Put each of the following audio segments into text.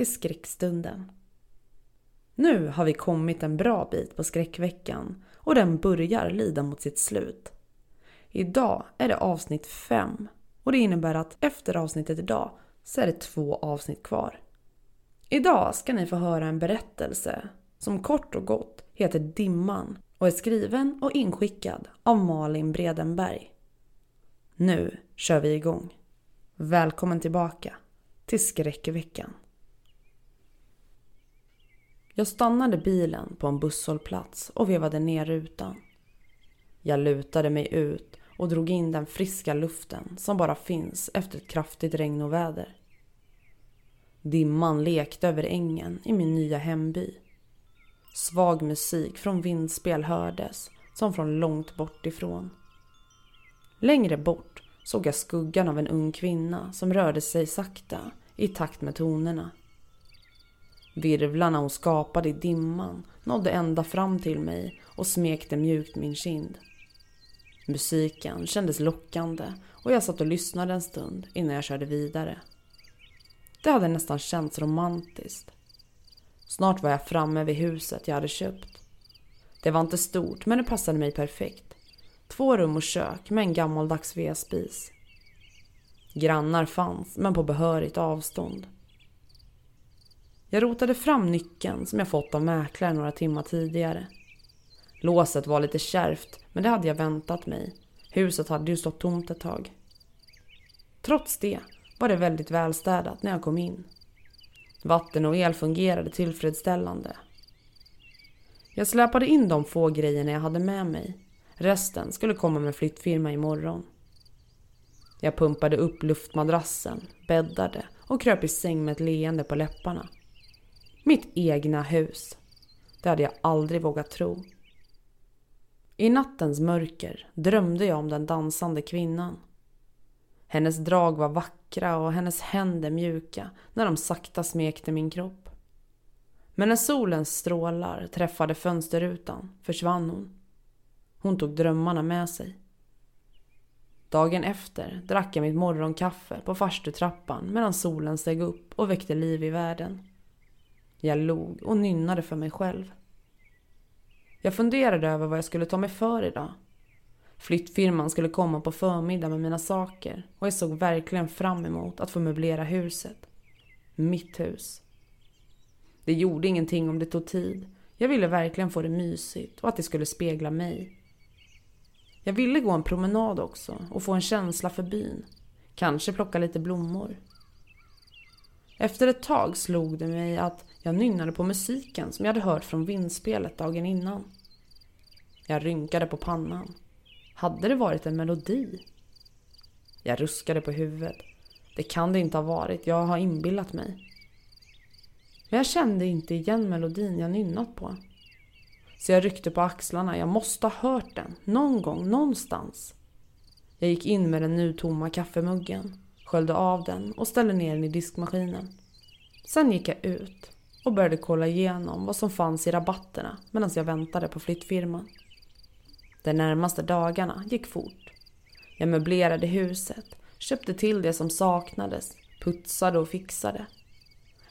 till skräckstunden. Nu har vi kommit en bra bit på skräckveckan och den börjar lida mot sitt slut. Idag är det avsnitt 5 och det innebär att efter avsnittet idag så är det två avsnitt kvar. Idag ska ni få höra en berättelse som kort och gott heter Dimman och är skriven och inskickad av Malin Bredenberg. Nu kör vi igång. Välkommen tillbaka till skräckveckan. Jag stannade bilen på en busshållplats och vevade ner rutan. Jag lutade mig ut och drog in den friska luften som bara finns efter ett kraftigt regnoväder. Dimman lekte över ängen i min nya hemby. Svag musik från vindspel hördes som från långt bort ifrån. Längre bort såg jag skuggan av en ung kvinna som rörde sig sakta i takt med tonerna. Virvlarna hon skapade i dimman nådde ända fram till mig och smekte mjukt min kind. Musiken kändes lockande och jag satt och lyssnade en stund innan jag körde vidare. Det hade nästan känts romantiskt. Snart var jag framme vid huset jag hade köpt. Det var inte stort men det passade mig perfekt. Två rum och kök med en gammaldags vedspis. Grannar fanns men på behörigt avstånd. Jag rotade fram nyckeln som jag fått av mäklaren några timmar tidigare. Låset var lite kärvt, men det hade jag väntat mig. Huset hade ju stått tomt ett tag. Trots det var det väldigt välstädat när jag kom in. Vatten och el fungerade tillfredsställande. Jag släpade in de få grejerna jag hade med mig. Resten skulle komma med flyttfirma imorgon. Jag pumpade upp luftmadrassen, bäddade och kröp i säng med ett leende på läpparna. Mitt egna hus. Det hade jag aldrig vågat tro. I nattens mörker drömde jag om den dansande kvinnan. Hennes drag var vackra och hennes händer mjuka när de sakta smekte min kropp. Men när solens strålar träffade fönsterrutan försvann hon. Hon tog drömmarna med sig. Dagen efter drack jag mitt morgonkaffe på farstutrappan medan solen steg upp och väckte liv i världen. Jag log och nynnade för mig själv. Jag funderade över vad jag skulle ta mig för idag. Flyttfirman skulle komma på förmiddag med mina saker och jag såg verkligen fram emot att få möblera huset. Mitt hus. Det gjorde ingenting om det tog tid. Jag ville verkligen få det mysigt och att det skulle spegla mig. Jag ville gå en promenad också och få en känsla för byn. Kanske plocka lite blommor. Efter ett tag slog det mig att jag nynnade på musiken som jag hade hört från vindspelet dagen innan. Jag rynkade på pannan. Hade det varit en melodi? Jag ruskade på huvudet. Det kan det inte ha varit, jag har inbillat mig. Men jag kände inte igen melodin jag nynnat på. Så jag ryckte på axlarna, jag måste ha hört den, någon gång, någonstans. Jag gick in med den nu tomma kaffemuggen, sköljde av den och ställde ner den i diskmaskinen. Sen gick jag ut och började kolla igenom vad som fanns i rabatterna medan jag väntade på flyttfirman. De närmaste dagarna gick fort. Jag möblerade huset, köpte till det som saknades, putsade och fixade.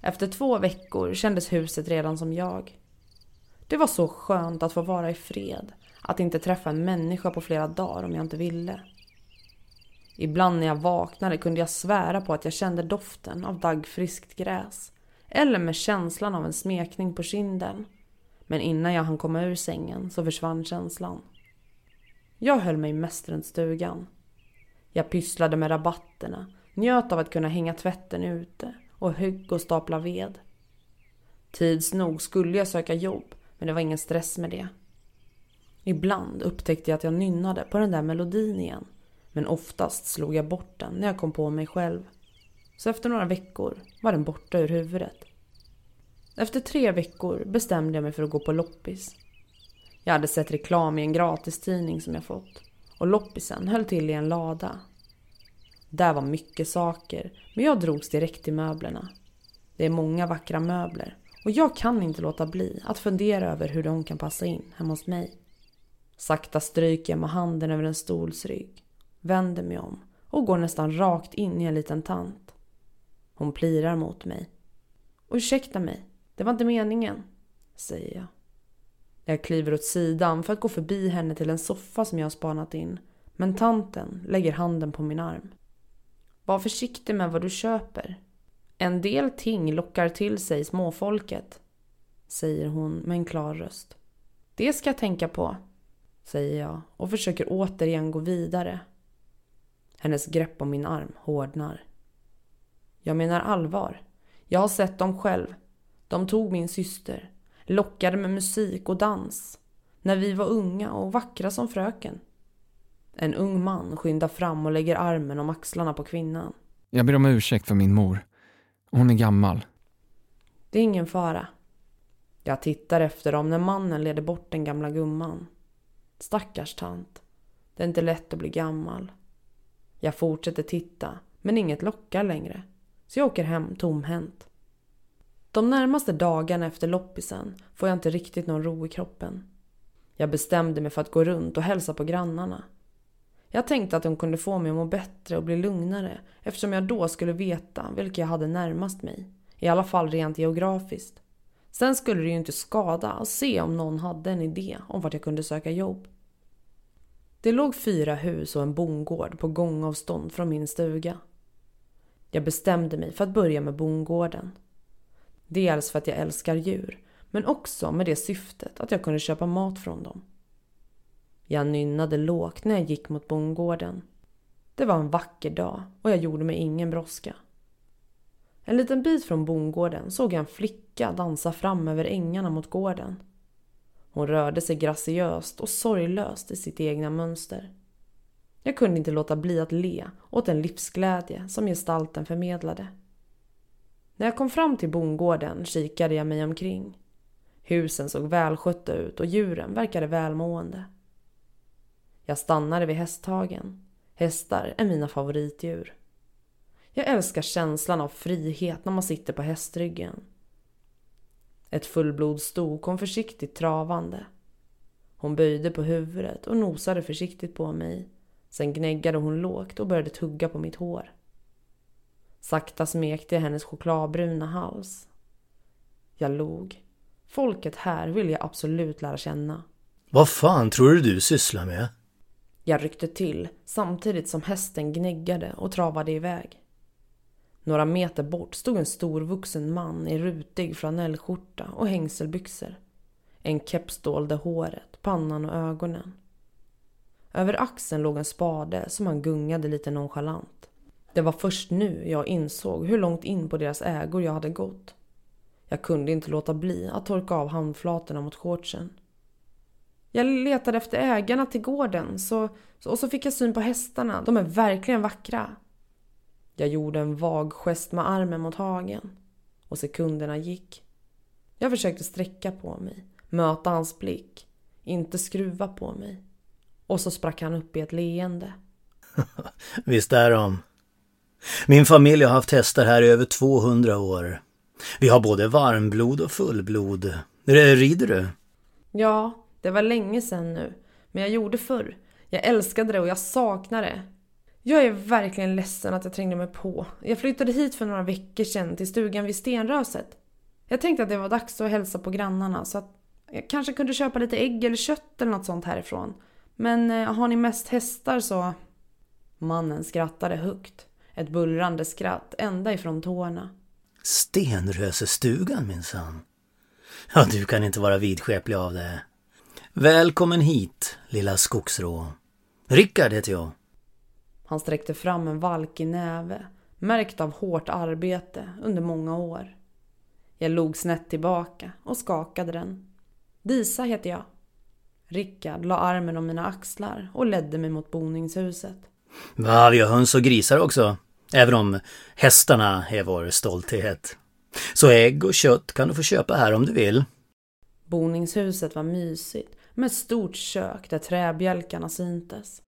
Efter två veckor kändes huset redan som jag. Det var så skönt att få vara i fred, att inte träffa en människa på flera dagar om jag inte ville. Ibland när jag vaknade kunde jag svära på att jag kände doften av daggfriskt gräs. Eller med känslan av en smekning på kinden. Men innan jag hann komma ur sängen så försvann känslan. Jag höll mig mest runt stugan. Jag pysslade med rabatterna, njöt av att kunna hänga tvätten ute och högg och stapla ved. Tids nog skulle jag söka jobb, men det var ingen stress med det. Ibland upptäckte jag att jag nynnade på den där melodin igen, men oftast slog jag bort den när jag kom på mig själv. Så efter några veckor var den borta ur huvudet. Efter tre veckor bestämde jag mig för att gå på loppis. Jag hade sett reklam i en gratistidning som jag fått och loppisen höll till i en lada. Där var mycket saker, men jag drogs direkt till möblerna. Det är många vackra möbler och jag kan inte låta bli att fundera över hur de kan passa in hemma hos mig. Sakta stryker jag med handen över en stolsrygg, vänder mig om och går nästan rakt in i en liten tant. Hon plirar mot mig. Ursäkta mig, det var inte meningen, säger jag. Jag kliver åt sidan för att gå förbi henne till en soffa som jag har spanat in. Men tanten lägger handen på min arm. Var försiktig med vad du köper. En del ting lockar till sig småfolket, säger hon med en klar röst. Det ska jag tänka på, säger jag och försöker återigen gå vidare. Hennes grepp om min arm hårdnar. Jag menar allvar. Jag har sett dem själv. De tog min syster, lockade med musik och dans. När vi var unga och vackra som fröken. En ung man skyndar fram och lägger armen om axlarna på kvinnan. Jag ber om ursäkt för min mor. Hon är gammal. Det är ingen fara. Jag tittar efter dem när mannen leder bort den gamla gumman. Stackars tant. Det är inte lätt att bli gammal. Jag fortsätter titta, men inget lockar längre. Så jag åker hem tomhänt. De närmaste dagarna efter loppisen får jag inte riktigt någon ro i kroppen. Jag bestämde mig för att gå runt och hälsa på grannarna. Jag tänkte att de kunde få mig att må bättre och bli lugnare eftersom jag då skulle veta vilka jag hade närmast mig. I alla fall rent geografiskt. Sen skulle det ju inte skada att se om någon hade en idé om vart jag kunde söka jobb. Det låg fyra hus och en bondgård på gångavstånd från min stuga. Jag bestämde mig för att börja med bondgården. Dels för att jag älskar djur, men också med det syftet att jag kunde köpa mat från dem. Jag nynnade lågt när jag gick mot bondgården. Det var en vacker dag och jag gjorde mig ingen brådska. En liten bit från bondgården såg jag en flicka dansa fram över ängarna mot gården. Hon rörde sig graciöst och sorglöst i sitt egna mönster. Jag kunde inte låta bli att le åt den livsglädje som gestalten förmedlade. När jag kom fram till bondgården kikade jag mig omkring. Husen såg välskötta ut och djuren verkade välmående. Jag stannade vid hästhagen. Hästar är mina favoritdjur. Jag älskar känslan av frihet när man sitter på hästryggen. Ett fullblodssto kom försiktigt travande. Hon böjde på huvudet och nosade försiktigt på mig. Sen gnäggade hon lågt och började tugga på mitt hår. Sakta smekte jag hennes chokladbruna hals. Jag log. Folket här vill jag absolut lära känna. Vad fan tror du du sysslar med? Jag ryckte till samtidigt som hästen gnäggade och travade iväg. Några meter bort stod en storvuxen man i rutig flanellskjorta och hängselbyxor. En keps dolde håret, pannan och ögonen. Över axeln låg en spade som han gungade lite nonchalant. Det var först nu jag insåg hur långt in på deras ägor jag hade gått. Jag kunde inte låta bli att torka av handflatorna mot shortsen. Jag letade efter ägarna till gården så, och så fick jag syn på hästarna. De är verkligen vackra. Jag gjorde en vag gest med armen mot hagen och sekunderna gick. Jag försökte sträcka på mig, möta hans blick, inte skruva på mig. Och så sprack han upp i ett leende. Visst är de. Min familj har haft hästar här i över 200 år. Vi har både varmblod och fullblod. Rider du? Ja, det var länge sedan nu. Men jag gjorde förr. Jag älskade det och jag saknar det. Jag är verkligen ledsen att jag trängde mig på. Jag flyttade hit för några veckor sedan till stugan vid Stenröset. Jag tänkte att det var dags att hälsa på grannarna så att jag kanske kunde köpa lite ägg eller kött eller något sånt härifrån. Men eh, har ni mest hästar så... Mannen skrattade högt. Ett bullrande skratt ända ifrån tårna. Stenrösestugan minsann. Ja, du kan inte vara vidskeplig av det. Välkommen hit, lilla skogsrå. Rickard heter jag. Han sträckte fram en valkig näve, märkt av hårt arbete under många år. Jag log snett tillbaka och skakade den. Disa heter jag. Rickard la armen om mina axlar och ledde mig mot boningshuset. Va, vi har höns och grisar också. Även om hästarna är vår stolthet. Så ägg och kött kan du få köpa här om du vill. Boningshuset var mysigt med ett stort kök där träbjälkarna syntes.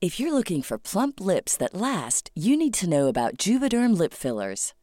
If you're looking for plump lips that last, you need to know about Juvederm lip fillers.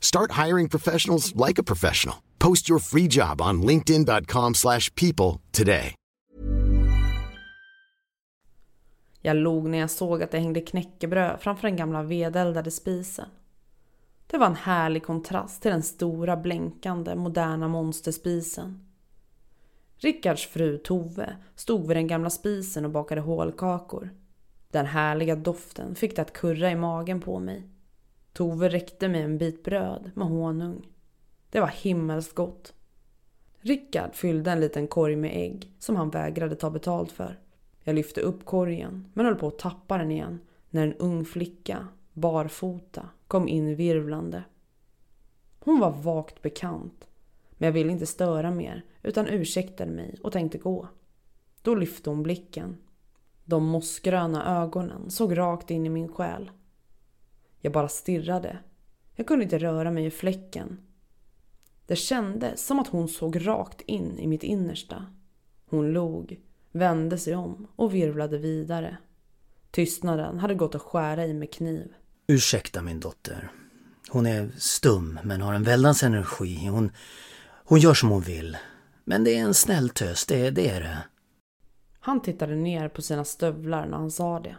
Start hiring professionals like a professional. Post your free job on linkedin.com slash people today. Jag log när jag såg att det hängde knäckebröd framför den gamla vedeldade spisen. Det var en härlig kontrast till den stora blänkande moderna monsterspisen. Rickards fru Tove stod vid den gamla spisen och bakade hålkakor. Den härliga doften fick det att kurra i magen på mig. Tove räckte mig en bit bröd med honung. Det var himmelskt gott. Rickard fyllde en liten korg med ägg som han vägrade ta betalt för. Jag lyfte upp korgen men höll på att tappa den igen när en ung flicka, barfota, kom in virvlande. Hon var vagt bekant men jag ville inte störa mer utan ursäktade mig och tänkte gå. Då lyfte hon blicken. De mossgröna ögonen såg rakt in i min själ. Jag bara stirrade. Jag kunde inte röra mig i fläcken. Det kändes som att hon såg rakt in i mitt innersta. Hon log, vände sig om och virvlade vidare. Tystnaden hade gått att skära i med kniv. Ursäkta min dotter. Hon är stum men har en väldans energi. Hon, hon gör som hon vill. Men det är en snäll tös, det, det är det. Han tittade ner på sina stövlar när han sa det.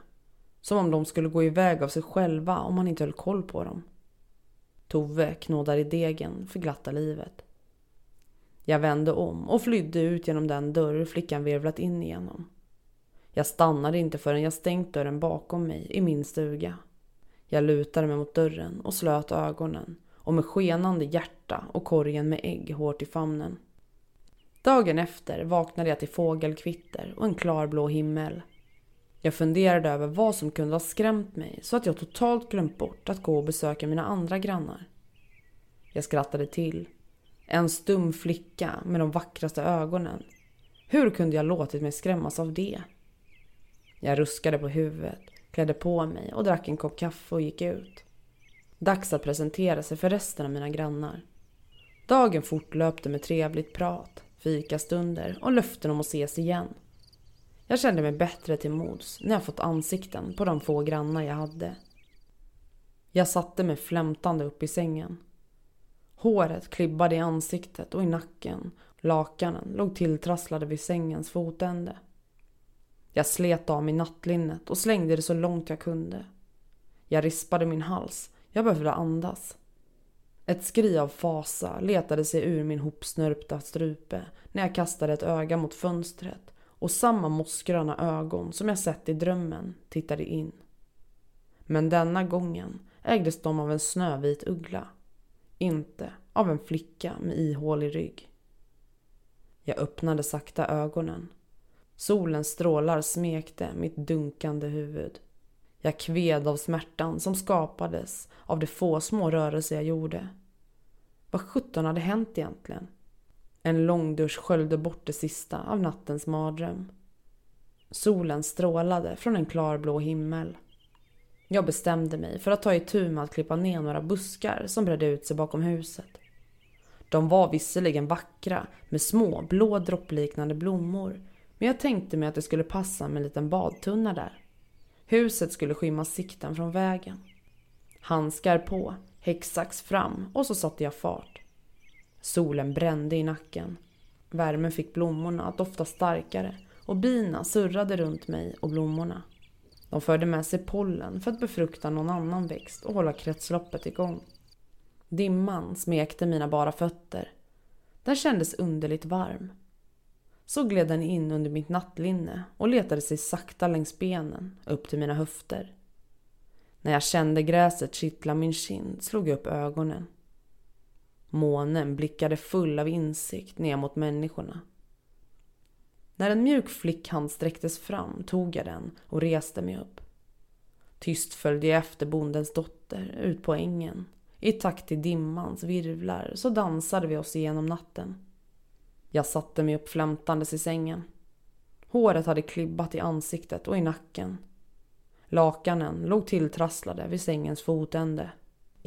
Som om de skulle gå iväg av sig själva om man inte höll koll på dem. Tove knådade i degen för glatta livet. Jag vände om och flydde ut genom den dörr flickan virvlat in igenom. Jag stannade inte förrän jag stängt dörren bakom mig i min stuga. Jag lutade mig mot dörren och slöt ögonen och med skenande hjärta och korgen med ägg hårt i famnen. Dagen efter vaknade jag till fågelkvitter och en klarblå himmel. Jag funderade över vad som kunde ha skrämt mig så att jag totalt glömt bort att gå och besöka mina andra grannar. Jag skrattade till. En stum flicka med de vackraste ögonen. Hur kunde jag låtit mig skrämmas av det? Jag ruskade på huvudet, klädde på mig och drack en kopp kaffe och gick ut. Dags att presentera sig för resten av mina grannar. Dagen fortlöpte med trevligt prat, fikastunder och löften om att ses igen. Jag kände mig bättre till mods när jag fått ansikten på de få grannar jag hade. Jag satte mig flämtande upp i sängen. Håret klibbade i ansiktet och i nacken. Lakanen låg tilltrasslade vid sängens fotände. Jag slet av mig nattlinnet och slängde det så långt jag kunde. Jag rispade min hals. Jag behövde andas. Ett skri av fasa letade sig ur min hopsnörpta strupe när jag kastade ett öga mot fönstret och samma mossgröna ögon som jag sett i drömmen tittade in. Men denna gången ägdes de av en snövit uggla. Inte av en flicka med ihålig rygg. Jag öppnade sakta ögonen. Solens strålar smekte mitt dunkande huvud. Jag kved av smärtan som skapades av de få små rörelser jag gjorde. Vad sjutton hade hänt egentligen? En långdusch sköljde bort det sista av nattens mardröm. Solen strålade från en klarblå himmel. Jag bestämde mig för att ta itu med att klippa ner några buskar som bredde ut sig bakom huset. De var visserligen vackra med små blå droppliknande blommor men jag tänkte mig att det skulle passa med en liten badtunna där. Huset skulle skymma sikten från vägen. Handskar på, häcksax fram och så satte jag fart. Solen brände i nacken. Värmen fick blommorna att dofta starkare och bina surrade runt mig och blommorna. De förde med sig pollen för att befrukta någon annan växt och hålla kretsloppet igång. Dimman smekte mina bara fötter. Den kändes underligt varm. Så gled den in under mitt nattlinne och letade sig sakta längs benen upp till mina höfter. När jag kände gräset kittla min kind slog jag upp ögonen. Månen blickade full av insikt ner mot människorna. När en mjuk flickhand sträcktes fram tog jag den och reste mig upp. Tyst följde jag efter bondens dotter ut på ängen. I takt till dimmans virvlar så dansade vi oss igenom natten. Jag satte mig upp flämtandes i sängen. Håret hade klibbat i ansiktet och i nacken. Lakanen låg tilltrasslade vid sängens fotände.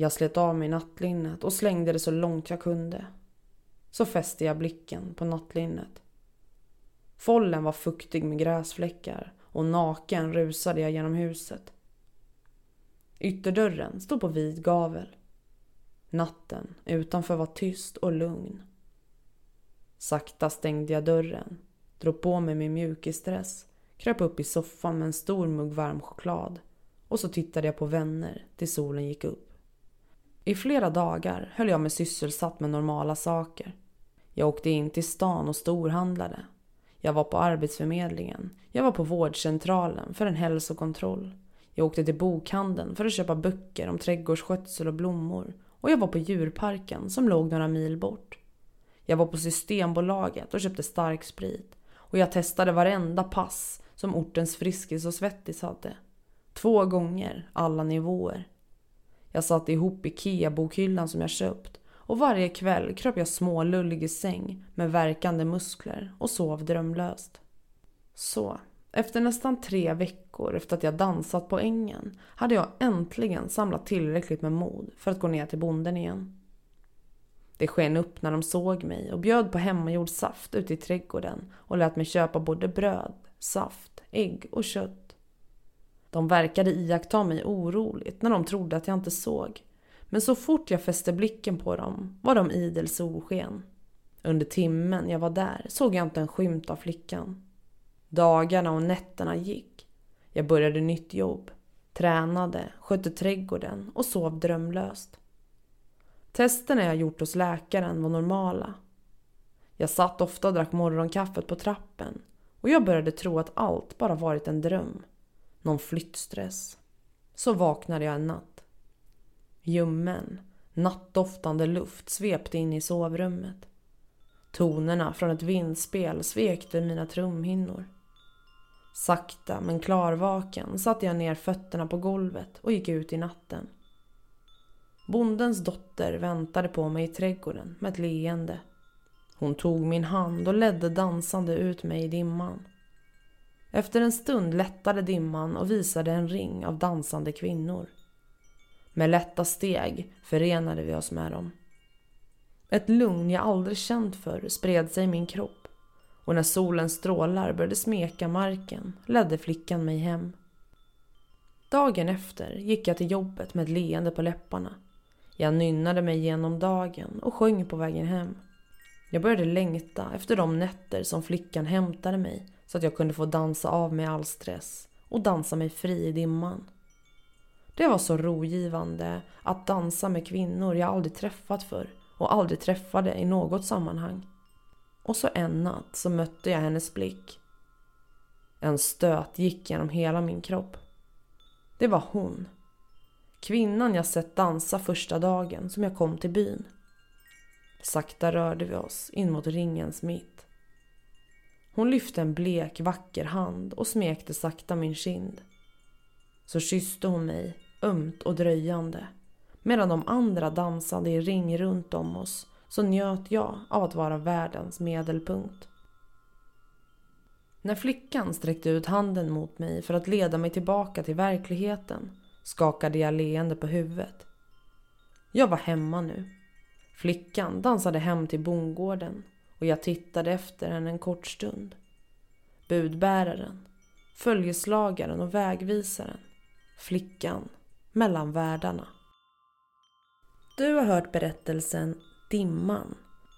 Jag slet av mig nattlinnet och slängde det så långt jag kunde. Så fäste jag blicken på nattlinnet. Follen var fuktig med gräsfläckar och naken rusade jag genom huset. Ytterdörren stod på vid gavel. Natten utanför var tyst och lugn. Sakta stängde jag dörren, drog på mig min mjukisdress, kröp upp i soffan med en stor mugg varm choklad och så tittade jag på vänner tills solen gick upp. I flera dagar höll jag mig sysselsatt med normala saker. Jag åkte in till stan och storhandlade. Jag var på Arbetsförmedlingen. Jag var på vårdcentralen för en hälsokontroll. Jag åkte till bokhandeln för att köpa böcker om trädgårdsskötsel och blommor. Och jag var på djurparken som låg några mil bort. Jag var på Systembolaget och köpte starksprit. Och jag testade varenda pass som ortens Friskis och Svettis hade. Två gånger, alla nivåer. Jag satte ihop IKEA-bokhyllan som jag köpt och varje kväll kröp jag smålullig i säng med verkande muskler och sov drömlöst. Så, efter nästan tre veckor efter att jag dansat på ängen hade jag äntligen samlat tillräckligt med mod för att gå ner till bonden igen. Det sken upp när de såg mig och bjöd på hemmagjord saft ute i trädgården och lät mig köpa både bröd, saft, ägg och kött. De verkade iaktta mig oroligt när de trodde att jag inte såg. Men så fort jag fäste blicken på dem var de idel solsken. Under timmen jag var där såg jag inte en skymt av flickan. Dagarna och nätterna gick. Jag började nytt jobb, tränade, skötte trädgården och sov drömlöst. Testerna jag gjort hos läkaren var normala. Jag satt ofta och drack morgonkaffet på trappen och jag började tro att allt bara varit en dröm. Någon flyttstress. Så vaknade jag en natt. Ljummen, nattdoftande luft svepte in i sovrummet. Tonerna från ett vindspel svekte mina trumhinnor. Sakta men klarvaken satte jag ner fötterna på golvet och gick ut i natten. Bondens dotter väntade på mig i trädgården med ett leende. Hon tog min hand och ledde dansande ut mig i dimman. Efter en stund lättade dimman och visade en ring av dansande kvinnor. Med lätta steg förenade vi oss med dem. Ett lugn jag aldrig känt förr spred sig i min kropp och när solens strålar började smeka marken ledde flickan mig hem. Dagen efter gick jag till jobbet med ett leende på läpparna. Jag nynnade mig genom dagen och sjöng på vägen hem. Jag började längta efter de nätter som flickan hämtade mig så att jag kunde få dansa av mig all stress och dansa mig fri i dimman. Det var så rogivande att dansa med kvinnor jag aldrig träffat förr och aldrig träffade i något sammanhang. Och så en natt så mötte jag hennes blick. En stöt gick genom hela min kropp. Det var hon. Kvinnan jag sett dansa första dagen som jag kom till byn. Sakta rörde vi oss in mot ringens mitt. Hon lyfte en blek, vacker hand och smekte sakta min kind. Så kysste hon mig, ömt och dröjande. Medan de andra dansade i ring runt om oss så njöt jag av att vara världens medelpunkt. När flickan sträckte ut handen mot mig för att leda mig tillbaka till verkligheten skakade jag leende på huvudet. Jag var hemma nu. Flickan dansade hem till bondgården och jag tittade efter henne en kort stund. Budbäraren, följeslagaren och vägvisaren. Flickan mellan världarna. Du har hört berättelsen Dimman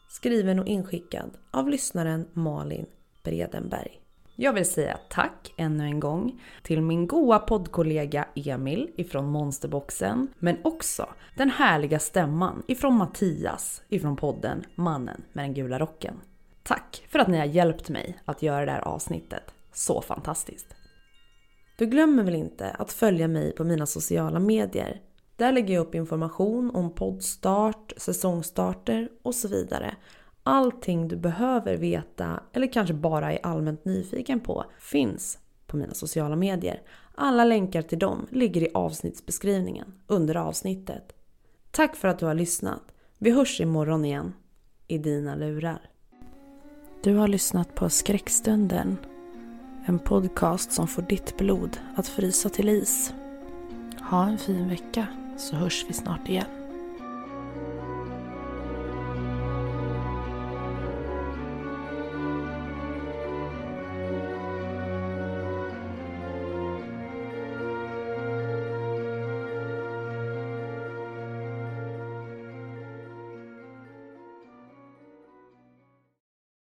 skriven och inskickad av lyssnaren Malin Bredenberg. Jag vill säga tack ännu en gång till min goa poddkollega Emil ifrån Monsterboxen, men också den härliga stämman ifrån Mattias ifrån podden Mannen med den gula rocken. Tack för att ni har hjälpt mig att göra det här avsnittet så fantastiskt. Du glömmer väl inte att följa mig på mina sociala medier? Där lägger jag upp information om poddstart, säsongstarter och så vidare. Allting du behöver veta eller kanske bara är allmänt nyfiken på finns på mina sociala medier. Alla länkar till dem ligger i avsnittsbeskrivningen under avsnittet. Tack för att du har lyssnat. Vi hörs imorgon igen i dina lurar. Du har lyssnat på Skräckstunden. En podcast som får ditt blod att frysa till is. Ha en fin vecka så hörs vi snart igen.